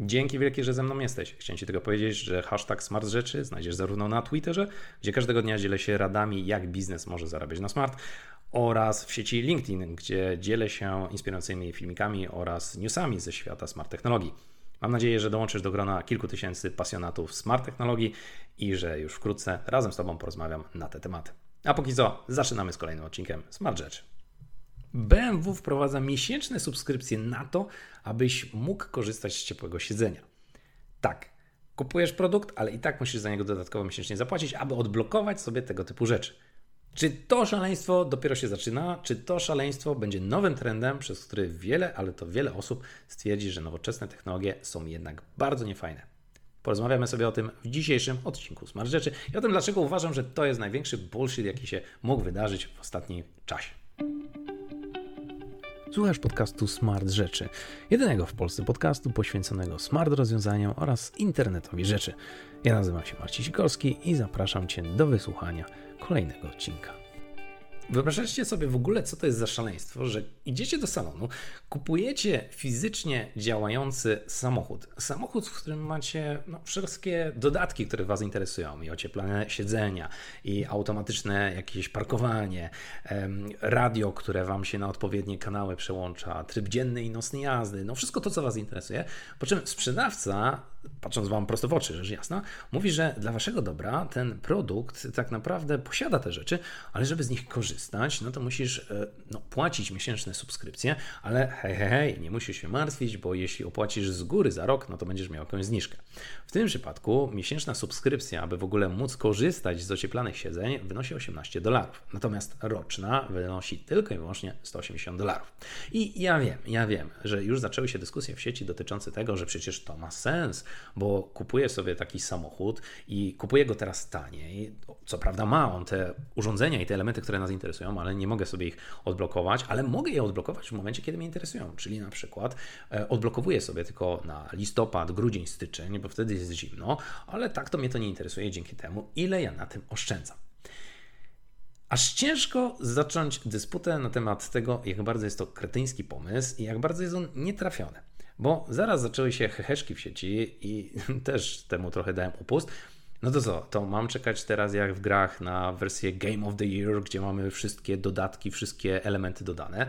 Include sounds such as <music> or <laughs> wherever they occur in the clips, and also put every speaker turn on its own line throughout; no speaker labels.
Dzięki wielkie, że ze mną jesteś. Chciałem Ci tylko powiedzieć, że hashtag smart rzeczy znajdziesz zarówno na Twitterze, gdzie każdego dnia dzielę się radami, jak biznes może zarabiać na smart, oraz w sieci LinkedIn, gdzie dzielę się inspirującymi filmikami oraz newsami ze świata smart technologii. Mam nadzieję, że dołączysz do grona kilku tysięcy pasjonatów smart technologii i że już wkrótce razem z Tobą porozmawiam na te tematy. A póki co, zaczynamy z kolejnym odcinkiem Smart Rzeczy. BMW wprowadza miesięczne subskrypcje na to, abyś mógł korzystać z ciepłego siedzenia. Tak, kupujesz produkt, ale i tak musisz za niego dodatkowo miesięcznie zapłacić, aby odblokować sobie tego typu rzeczy. Czy to szaleństwo dopiero się zaczyna? Czy to szaleństwo będzie nowym trendem, przez który wiele, ale to wiele osób stwierdzi, że nowoczesne technologie są jednak bardzo niefajne? Porozmawiamy sobie o tym w dzisiejszym odcinku Smart Rzeczy i o tym, dlaczego uważam, że to jest największy bullshit, jaki się mógł wydarzyć w ostatnim czasie. Słuchasz podcastu Smart Rzeczy, jedynego w Polsce podcastu poświęconego smart rozwiązaniom oraz internetowi rzeczy. Ja nazywam się Marcin Sikorski i zapraszam Cię do wysłuchania kolejnego odcinka. Wyobrażacie sobie w ogóle, co to jest za szaleństwo, że idziecie do salonu, kupujecie fizycznie działający samochód. Samochód, w którym macie no, wszystkie dodatki, które Was interesują. I ocieplane siedzenia, i automatyczne jakieś parkowanie, radio, które Wam się na odpowiednie kanały przełącza, tryb dzienny i nocny jazdy. No wszystko to, co Was interesuje. Po czym sprzedawca patrząc Wam prosto w oczy, rzecz jasna, mówi, że dla Waszego dobra ten produkt tak naprawdę posiada te rzeczy, ale żeby z nich korzystać, no to musisz e, no, płacić miesięczne subskrypcje, ale hej, hej, hej, nie musisz się martwić, bo jeśli opłacisz z góry za rok, no to będziesz miał jakąś zniżkę. W tym przypadku miesięczna subskrypcja, aby w ogóle móc korzystać z ocieplanych siedzeń, wynosi 18 dolarów. Natomiast roczna wynosi tylko i wyłącznie 180 dolarów. I ja wiem, ja wiem, że już zaczęły się dyskusje w sieci dotyczące tego, że przecież to ma sens, bo kupuję sobie taki samochód i kupuję go teraz taniej. Co prawda ma on te urządzenia i te elementy, które nas interesują, ale nie mogę sobie ich odblokować, ale mogę je odblokować w momencie, kiedy mnie interesują. Czyli na przykład e, odblokowuję sobie tylko na listopad, grudzień, styczeń, bo wtedy jest zimno, ale tak to mnie to nie interesuje dzięki temu, ile ja na tym oszczędzam. Aż ciężko zacząć dysputę na temat tego, jak bardzo jest to kretyński pomysł i jak bardzo jest on nietrafiony. Bo zaraz zaczęły się heheszki w sieci i <laughs> też temu trochę dałem upust. No to co, to mam czekać teraz jak w grach na wersję Game of the Year, gdzie mamy wszystkie dodatki, wszystkie elementy dodane.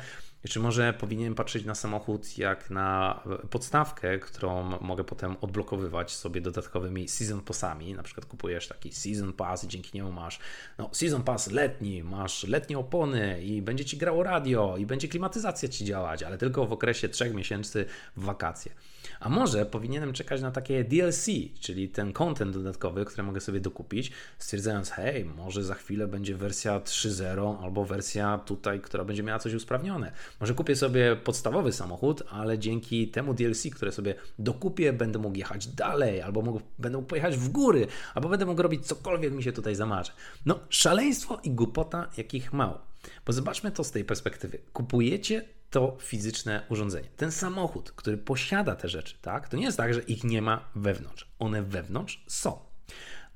Czy może powinienem patrzeć na samochód jak na podstawkę, którą mogę potem odblokowywać sobie dodatkowymi season passami. Na przykład kupujesz taki season pass i dzięki niemu masz no, season pass letni, masz letnie opony i będzie ci grało radio i będzie klimatyzacja ci działać, ale tylko w okresie trzech miesięcy w wakacje. A może powinienem czekać na takie DLC, czyli ten content dodatkowy, który mogę sobie dokupić, stwierdzając, hej, może za chwilę będzie wersja 3.0 albo wersja tutaj, która będzie miała coś usprawnione. Może kupię sobie podstawowy samochód, ale dzięki temu DLC, które sobie dokupię, będę mógł jechać dalej, albo mógł, będę mógł pojechać w góry, albo będę mógł robić cokolwiek mi się tutaj zamarzy. No, szaleństwo i głupota, jakich mało. Bo zobaczmy to z tej perspektywy. Kupujecie to fizyczne urządzenie. Ten samochód, który posiada te rzeczy, tak, to nie jest tak, że ich nie ma wewnątrz. One wewnątrz są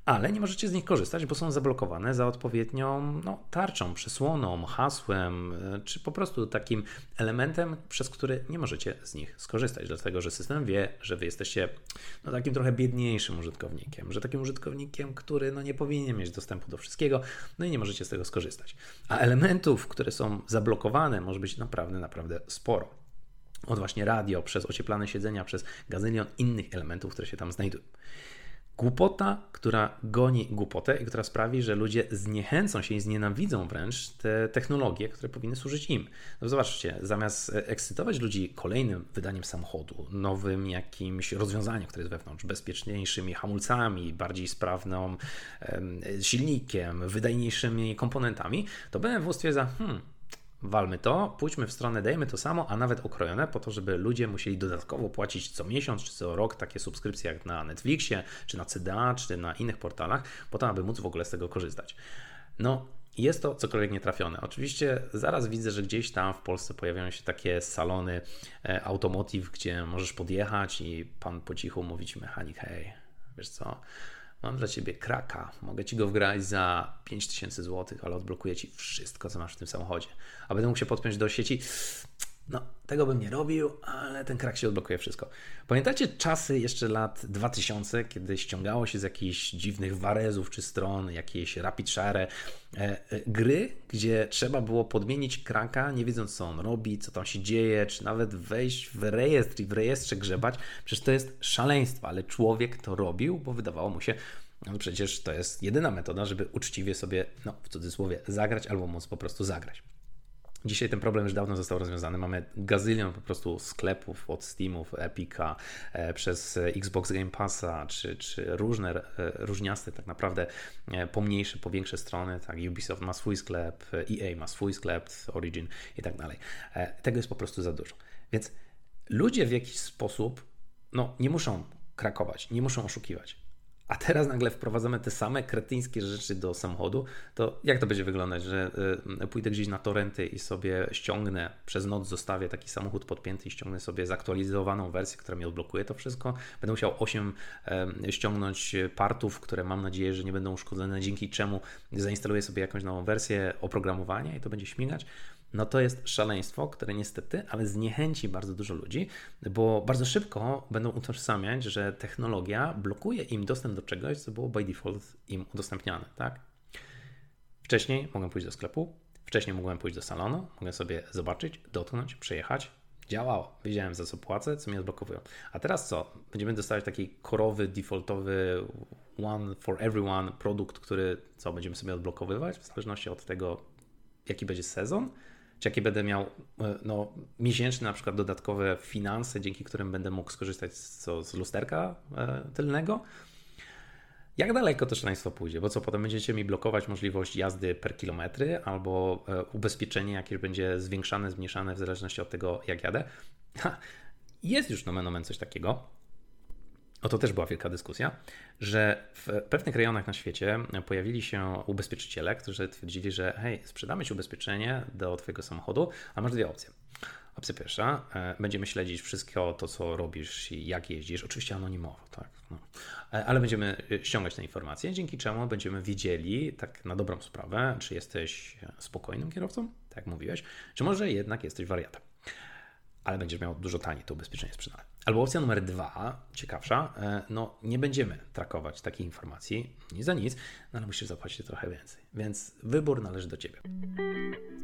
ale nie możecie z nich korzystać, bo są zablokowane za odpowiednią no, tarczą, przesłoną, hasłem, e, czy po prostu takim elementem, przez który nie możecie z nich skorzystać, dlatego że system wie, że wy jesteście no, takim trochę biedniejszym użytkownikiem, że takim użytkownikiem, który no, nie powinien mieć dostępu do wszystkiego, no i nie możecie z tego skorzystać. A elementów, które są zablokowane, może być naprawdę, naprawdę sporo od właśnie radio, przez ocieplane siedzenia, przez gazylion innych elementów, które się tam znajdują. Głupota, która goni głupotę i która sprawi, że ludzie zniechęcą się i znienawidzą wręcz te technologie, które powinny służyć im. No zobaczcie, zamiast ekscytować ludzi kolejnym wydaniem samochodu, nowym jakimś rozwiązaniem, które jest wewnątrz, bezpieczniejszymi hamulcami, bardziej sprawną silnikiem, wydajniejszymi komponentami, to BMW stwierdza, hmm, walmy to, pójdźmy w stronę, dajmy to samo, a nawet okrojone, po to, żeby ludzie musieli dodatkowo płacić co miesiąc czy co rok takie subskrypcje jak na Netflixie, czy na CDA, czy na innych portalach, po to, aby móc w ogóle z tego korzystać. No, jest to cokolwiek nietrafione. Oczywiście zaraz widzę, że gdzieś tam w Polsce pojawiają się takie salony e, automotive, gdzie możesz podjechać i pan po cichu mówić mechanik, hej, wiesz co, Mam dla ciebie kraka. Mogę ci go wgrać za 5000 zł, ale odblokuję ci wszystko, co masz w tym samochodzie. A będę mógł się podpiąć do sieci. No, tego bym nie robił, ale ten krak się odblokuje wszystko. Pamiętacie czasy jeszcze lat 2000, kiedy ściągało się z jakichś dziwnych warezów czy stron jakieś rapid share e, e, gry, gdzie trzeba było podmienić kraka, nie wiedząc co on robi, co tam się dzieje, czy nawet wejść w rejestr i w rejestrze grzebać. Przecież to jest szaleństwo, ale człowiek to robił, bo wydawało mu się, no przecież to jest jedyna metoda, żeby uczciwie sobie, no w cudzysłowie, zagrać albo móc po prostu zagrać. Dzisiaj ten problem już dawno został rozwiązany. Mamy gazylion po prostu sklepów od Steamów, Epica, e, przez Xbox Game Passa, czy, czy różne, e, różniaste tak naprawdę e, pomniejsze, powiększe strony. Tak, Ubisoft ma swój sklep, EA ma swój sklep, Origin i tak dalej. Tego jest po prostu za dużo. Więc ludzie w jakiś sposób no, nie muszą krakować, nie muszą oszukiwać a teraz nagle wprowadzamy te same kretyńskie rzeczy do samochodu, to jak to będzie wyglądać, że y, pójdę gdzieś na torenty i sobie ściągnę, przez noc zostawię taki samochód podpięty i ściągnę sobie zaktualizowaną wersję, która mi odblokuje to wszystko. Będę musiał 8 ściągnąć partów, które mam nadzieję, że nie będą uszkodzone, dzięki czemu zainstaluję sobie jakąś nową wersję oprogramowania i to będzie śmigać no to jest szaleństwo, które niestety, ale zniechęci bardzo dużo ludzi, bo bardzo szybko będą utożsamiać, że technologia blokuje im dostęp do czegoś, co było by default im udostępniane, tak? Wcześniej mogłem pójść do sklepu, wcześniej mogłem pójść do salonu, mogłem sobie zobaczyć, dotknąć, przejechać. Działało. Wiedziałem za co płacę, co mnie odblokowują. A teraz co? Będziemy dostawać taki korowy, defaultowy one for everyone produkt, który co będziemy sobie odblokowywać w zależności od tego, jaki będzie sezon czy jakie będę miał e, no, miesięczne na przykład dodatkowe finanse, dzięki którym będę mógł skorzystać z, co, z lusterka e, tylnego. Jak daleko to szaleństwo pójdzie? Bo co, potem będziecie mi blokować możliwość jazdy per kilometry albo e, ubezpieczenie jakieś będzie zwiększane, zmniejszane w zależności od tego, jak jadę? Ha, jest już nomen omen coś takiego, o to też była wielka dyskusja, że w pewnych rejonach na świecie pojawili się ubezpieczyciele, którzy twierdzili, że hej, sprzedamy Ci ubezpieczenie do Twojego samochodu, a masz dwie opcje. Opcja pierwsza, e, będziemy śledzić wszystko to, co robisz i jak jeździsz, oczywiście anonimowo, tak, no. E, ale będziemy e, ściągać te informacje, dzięki czemu będziemy wiedzieli, tak na dobrą sprawę, czy jesteś spokojnym kierowcą, tak jak mówiłeś, czy może jednak jesteś wariatem. Ale będziesz miał dużo taniej to ubezpieczenie sprzedane. Albo opcja numer dwa, ciekawsza, e, no nie będziemy trakować takich informacji, nic za nic, no ale musisz zapłacić trochę więcej. Więc wybór należy do Ciebie.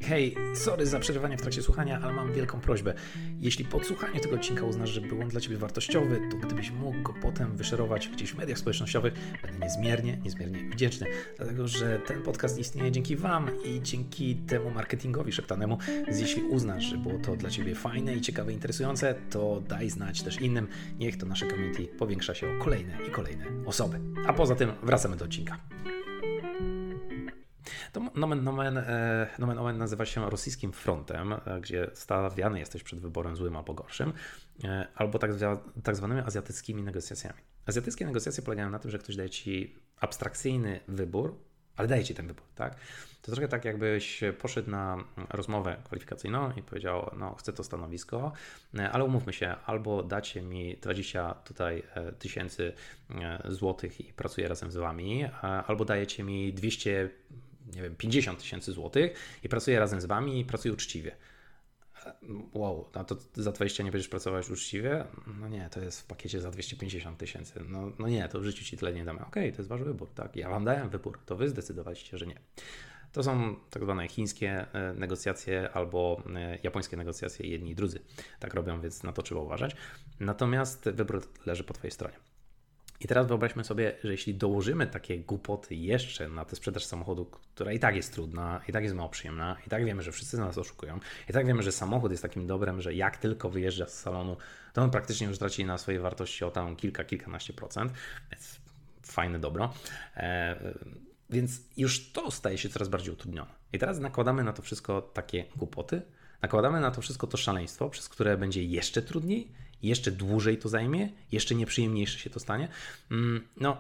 Hej, sorry za przerywanie w trakcie słuchania, ale mam wielką prośbę. Jeśli po słuchaniu tego odcinka uznasz, że był on dla Ciebie wartościowy, to gdybyś mógł go potem wyszerować gdzieś w mediach społecznościowych, będę niezmiernie, niezmiernie wdzięczny. Dlatego, że ten podcast istnieje dzięki Wam i dzięki temu marketingowi szeptanemu. Więc jeśli uznasz, że było to dla Ciebie fajne i ciekawe, interesujące, to daj znać też innym. Niech to nasze community powiększa się o kolejne i kolejne osoby. A poza tym wracamy do odcinka. To nomen, nomen, e, nomen omen nazywa się rosyjskim frontem, e, gdzie stawiany jesteś przed wyborem złym albo gorszym, e, albo tak, tak zwanymi azjatyckimi negocjacjami. Azjatyckie negocjacje polegają na tym, że ktoś daje ci abstrakcyjny wybór, ale daje ci ten wybór, tak? To trochę tak, jakbyś poszedł na rozmowę kwalifikacyjną i powiedział, no chcę to stanowisko, ale umówmy się, albo dacie mi 20 tutaj tysięcy złotych i pracuję razem z wami, albo dajecie mi 200 nie wiem, 50 tysięcy złotych i pracuję razem z Wami i pracuję uczciwie. Wow, a to za 20 nie będziesz pracować uczciwie? No nie, to jest w pakiecie za 250 tysięcy. No, no nie, to w życiu Ci tyle nie damy. Okej, okay, to jest Wasz wybór, tak? Ja Wam dałem wybór, to Wy zdecydowaliście, że nie. To są tak zwane chińskie e, negocjacje albo e, japońskie negocjacje, jedni i drudzy tak robią, więc na to trzeba uważać. Natomiast wybór leży po Twojej stronie. I teraz wyobraźmy sobie, że jeśli dołożymy takie głupoty jeszcze na tę sprzedaż samochodu, która i tak jest trudna, i tak jest mało przyjemna, i tak wiemy, że wszyscy nas oszukują, i tak wiemy, że samochód jest takim dobrem, że jak tylko wyjeżdża z salonu, to on praktycznie już traci na swojej wartości o tam kilka, kilkanaście procent, więc fajne dobro. E, więc już to staje się coraz bardziej utrudnione. I teraz nakładamy na to wszystko takie głupoty, nakładamy na to wszystko to szaleństwo, przez które będzie jeszcze trudniej jeszcze dłużej to zajmie, jeszcze nieprzyjemniejsze się to stanie. Mm, no,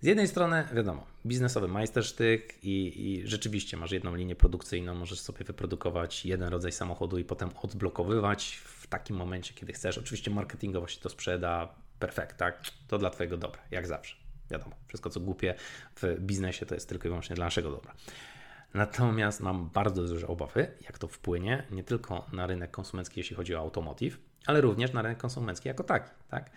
z jednej strony, wiadomo, biznesowy majstersztyk i, i rzeczywiście masz jedną linię produkcyjną, możesz sobie wyprodukować jeden rodzaj samochodu i potem odblokowywać w takim momencie, kiedy chcesz. Oczywiście marketingowo się to sprzeda, perfekt, tak? To dla Twojego dobra, jak zawsze. Wiadomo, wszystko co głupie w biznesie to jest tylko i wyłącznie dla naszego dobra. Natomiast mam bardzo duże obawy, jak to wpłynie nie tylko na rynek konsumencki, jeśli chodzi o automotive, ale również na rynek konsumencki jako taki. Tak?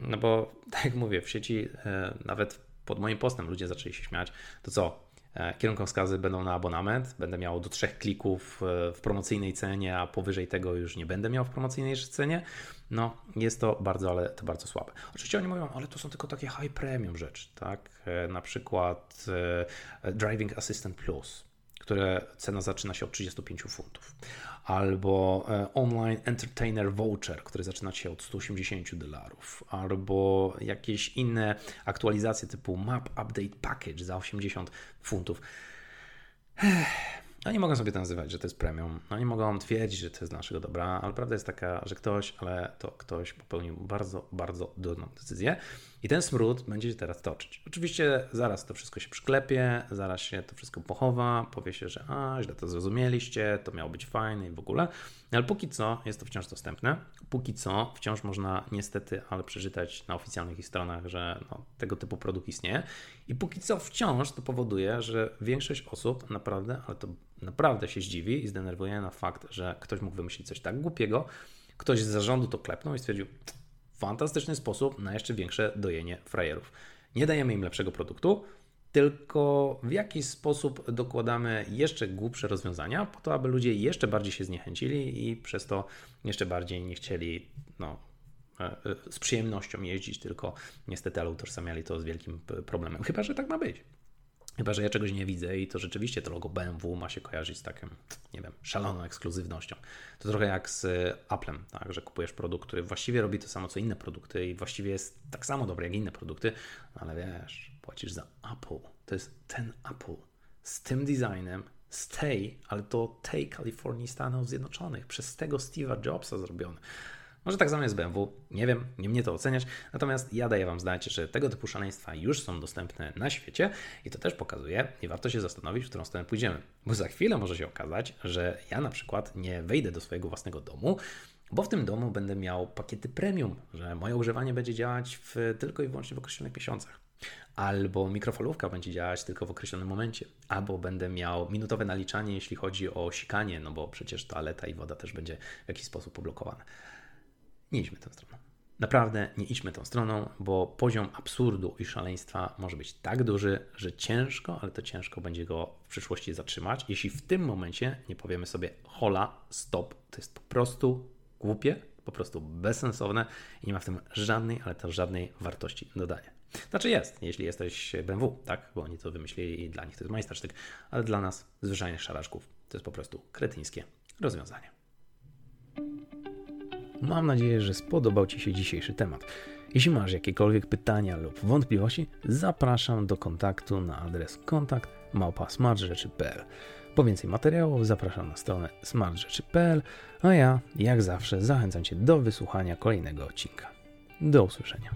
No bo, <laughs> tak jak mówię, w sieci e, nawet pod moim postem ludzie zaczęli się śmiać, to co, E, kierunkowskazy będą na abonament, będę miał do trzech klików e, w promocyjnej cenie, a powyżej tego już nie będę miał w promocyjnej cenie. No, jest to bardzo, ale to bardzo słabe. Oczywiście oni mówią, ale to są tylko takie high premium rzeczy, tak? Na przykład Driving Assistant Plus które cena zaczyna się od 35 funtów. Albo e, Online Entertainer Voucher, który zaczyna się od 180 dolarów. Albo jakieś inne aktualizacje typu Map Update Package za 80 funtów. Oni mogą sobie to nazywać, że to jest premium. Oni mogą twierdzić, że to jest naszego dobra, ale prawda jest taka, że ktoś, ale to ktoś popełnił bardzo, bardzo durną decyzję i ten smród będzie się teraz toczyć. Oczywiście zaraz to wszystko się przyklepie, zaraz się to wszystko pochowa, powie się, że a, źle to zrozumieliście, to miało być fajne i w ogóle, ale póki co jest to wciąż dostępne. Póki co wciąż można niestety, ale przeczytać na oficjalnych stronach, że no, tego typu produkt istnieje i póki co wciąż to powoduje, że większość osób naprawdę, ale to naprawdę się zdziwi i zdenerwuje na fakt, że ktoś mógł wymyślić coś tak głupiego, ktoś z zarządu to klepnął i stwierdził, fantastyczny sposób na jeszcze większe dojenie frajerów. Nie dajemy im lepszego produktu, tylko w jakiś sposób dokładamy jeszcze głupsze rozwiązania, po to, aby ludzie jeszcze bardziej się zniechęcili i przez to jeszcze bardziej nie chcieli no, e, e, z przyjemnością jeździć, tylko niestety ale utożsamiali to z wielkim problemem. Chyba, że tak ma być. Chyba, że ja czegoś nie widzę i to rzeczywiście to logo BMW ma się kojarzyć z taką, nie wiem, szaloną ekskluzywnością. To trochę jak z Applem, tak, że kupujesz produkt, który właściwie robi to samo co inne produkty i właściwie jest tak samo dobry jak inne produkty, no ale wiesz, płacisz za Apple. To jest ten Apple z tym designem, z tej, ale to tej Kalifornii Stanów Zjednoczonych, przez tego Steve'a Jobsa zrobiony. Może tak samo jest BMW, nie wiem, nie mnie to oceniać, natomiast ja daję Wam znać, że tego typu szaleństwa już są dostępne na świecie i to też pokazuje i warto się zastanowić, w którą stronę pójdziemy. Bo za chwilę może się okazać, że ja na przykład nie wejdę do swojego własnego domu, bo w tym domu będę miał pakiety premium, że moje używanie będzie działać w, tylko i wyłącznie w określonych miesiącach. Albo mikrofalówka będzie działać tylko w określonym momencie, albo będę miał minutowe naliczanie, jeśli chodzi o sikanie, no bo przecież toaleta i woda też będzie w jakiś sposób poblokowana. Nie idźmy tą stroną. Naprawdę nie idźmy tą stroną, bo poziom absurdu i szaleństwa może być tak duży, że ciężko, ale to ciężko będzie go w przyszłości zatrzymać, jeśli w tym momencie nie powiemy sobie hola, stop, to jest po prostu głupie, po prostu bezsensowne i nie ma w tym żadnej, ale też żadnej wartości dodania. Znaczy jest, jeśli jesteś BMW, tak, bo oni to wymyślili i dla nich to jest majstersztyk, ale dla nas, zwyczajnych szaraczków, to jest po prostu kretyńskie rozwiązanie. Mam nadzieję, że spodobał Ci się dzisiejszy temat. Jeśli masz jakiekolwiek pytania lub wątpliwości, zapraszam do kontaktu na adres kontakt małpa.smartrzeczy.pl. Po więcej materiałów zapraszam na stronę smartrzeczy.pl, a ja, jak zawsze, zachęcam Cię do wysłuchania kolejnego odcinka. Do usłyszenia.